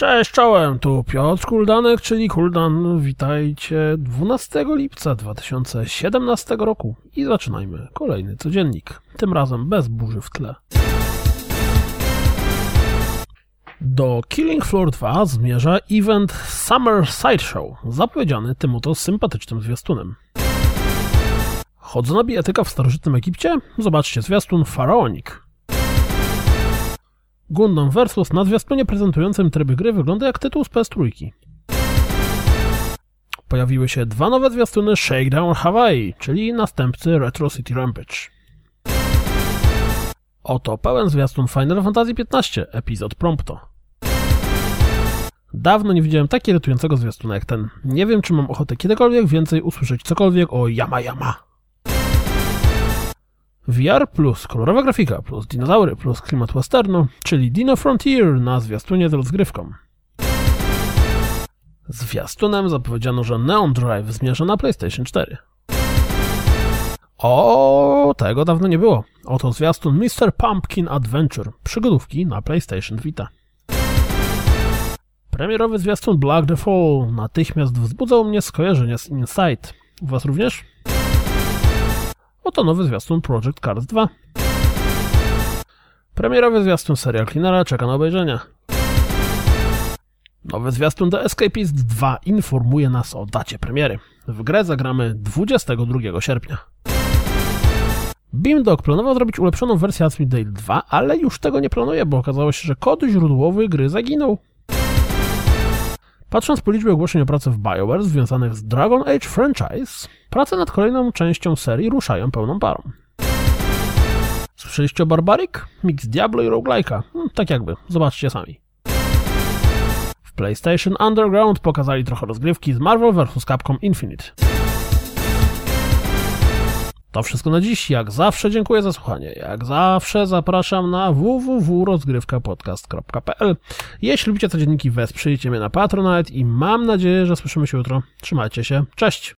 Cześć, czołem, tu Piotr Kuldanek, czyli Kuldan. Witajcie 12 lipca 2017 roku i zaczynajmy kolejny codziennik. Tym razem bez burzy w tle. Do Killing Floor 2 zmierza event Summer Sideshow, zapowiedziany tym oto sympatycznym zwiastunem. Chodzona bijatyka w starożytnym Egipcie? Zobaczcie zwiastun Faraonik. Gundam Versus na zwiastunie prezentującym tryby gry wygląda jak tytuł z PS3. Pojawiły się dwa nowe zwiastuny Shakedown Hawaii, czyli następcy Retro City Rampage. Oto pełen zwiastun Final Fantasy XV, epizod Prompto. Dawno nie widziałem tak irytującego zwiastuna jak ten. Nie wiem, czy mam ochotę kiedykolwiek więcej usłyszeć cokolwiek o Yama Yama. VR plus kolorowa grafika plus dinozaury plus klimat westernu, czyli Dino Frontier na zwiastunie z rozgrywką. Zwiastunem zapowiedziano, że Neon Drive zmierza na PlayStation 4. O, tego dawno nie było. Oto zwiastun Mr. Pumpkin Adventure, przygodówki na PlayStation Vita. Premierowy zwiastun Black the Fall natychmiast wzbudzał mnie skojarzenia z Inside. U was również? Oto nowy zwiastun Project Cars 2. Premierowy zwiastun serial Cleanera czeka na obejrzenie. Nowy zwiastun The Escapist 2 informuje nas o dacie premiery. W grę zagramy 22 sierpnia. Beamdog planował zrobić ulepszoną wersję Asmodee 2, ale już tego nie planuje, bo okazało się, że kod źródłowy gry zaginął. Patrząc po liczbie ogłoszeń o pracę w BioWare związanych z Dragon Age franchise, prace nad kolejną częścią serii ruszają pełną parą. Słyszeliście o Barbaric? Mix Diablo i roguelike'a. Hmm, tak jakby, zobaczcie sami. W PlayStation Underground pokazali trochę rozgrywki z Marvel vs. Capcom Infinite. To wszystko na dziś. Jak zawsze dziękuję za słuchanie. Jak zawsze zapraszam na www.rozgrywkapodcast.pl Jeśli lubicie codzienniki, wesprzyjcie mnie na Patronite i mam nadzieję, że słyszymy się jutro. Trzymajcie się. Cześć!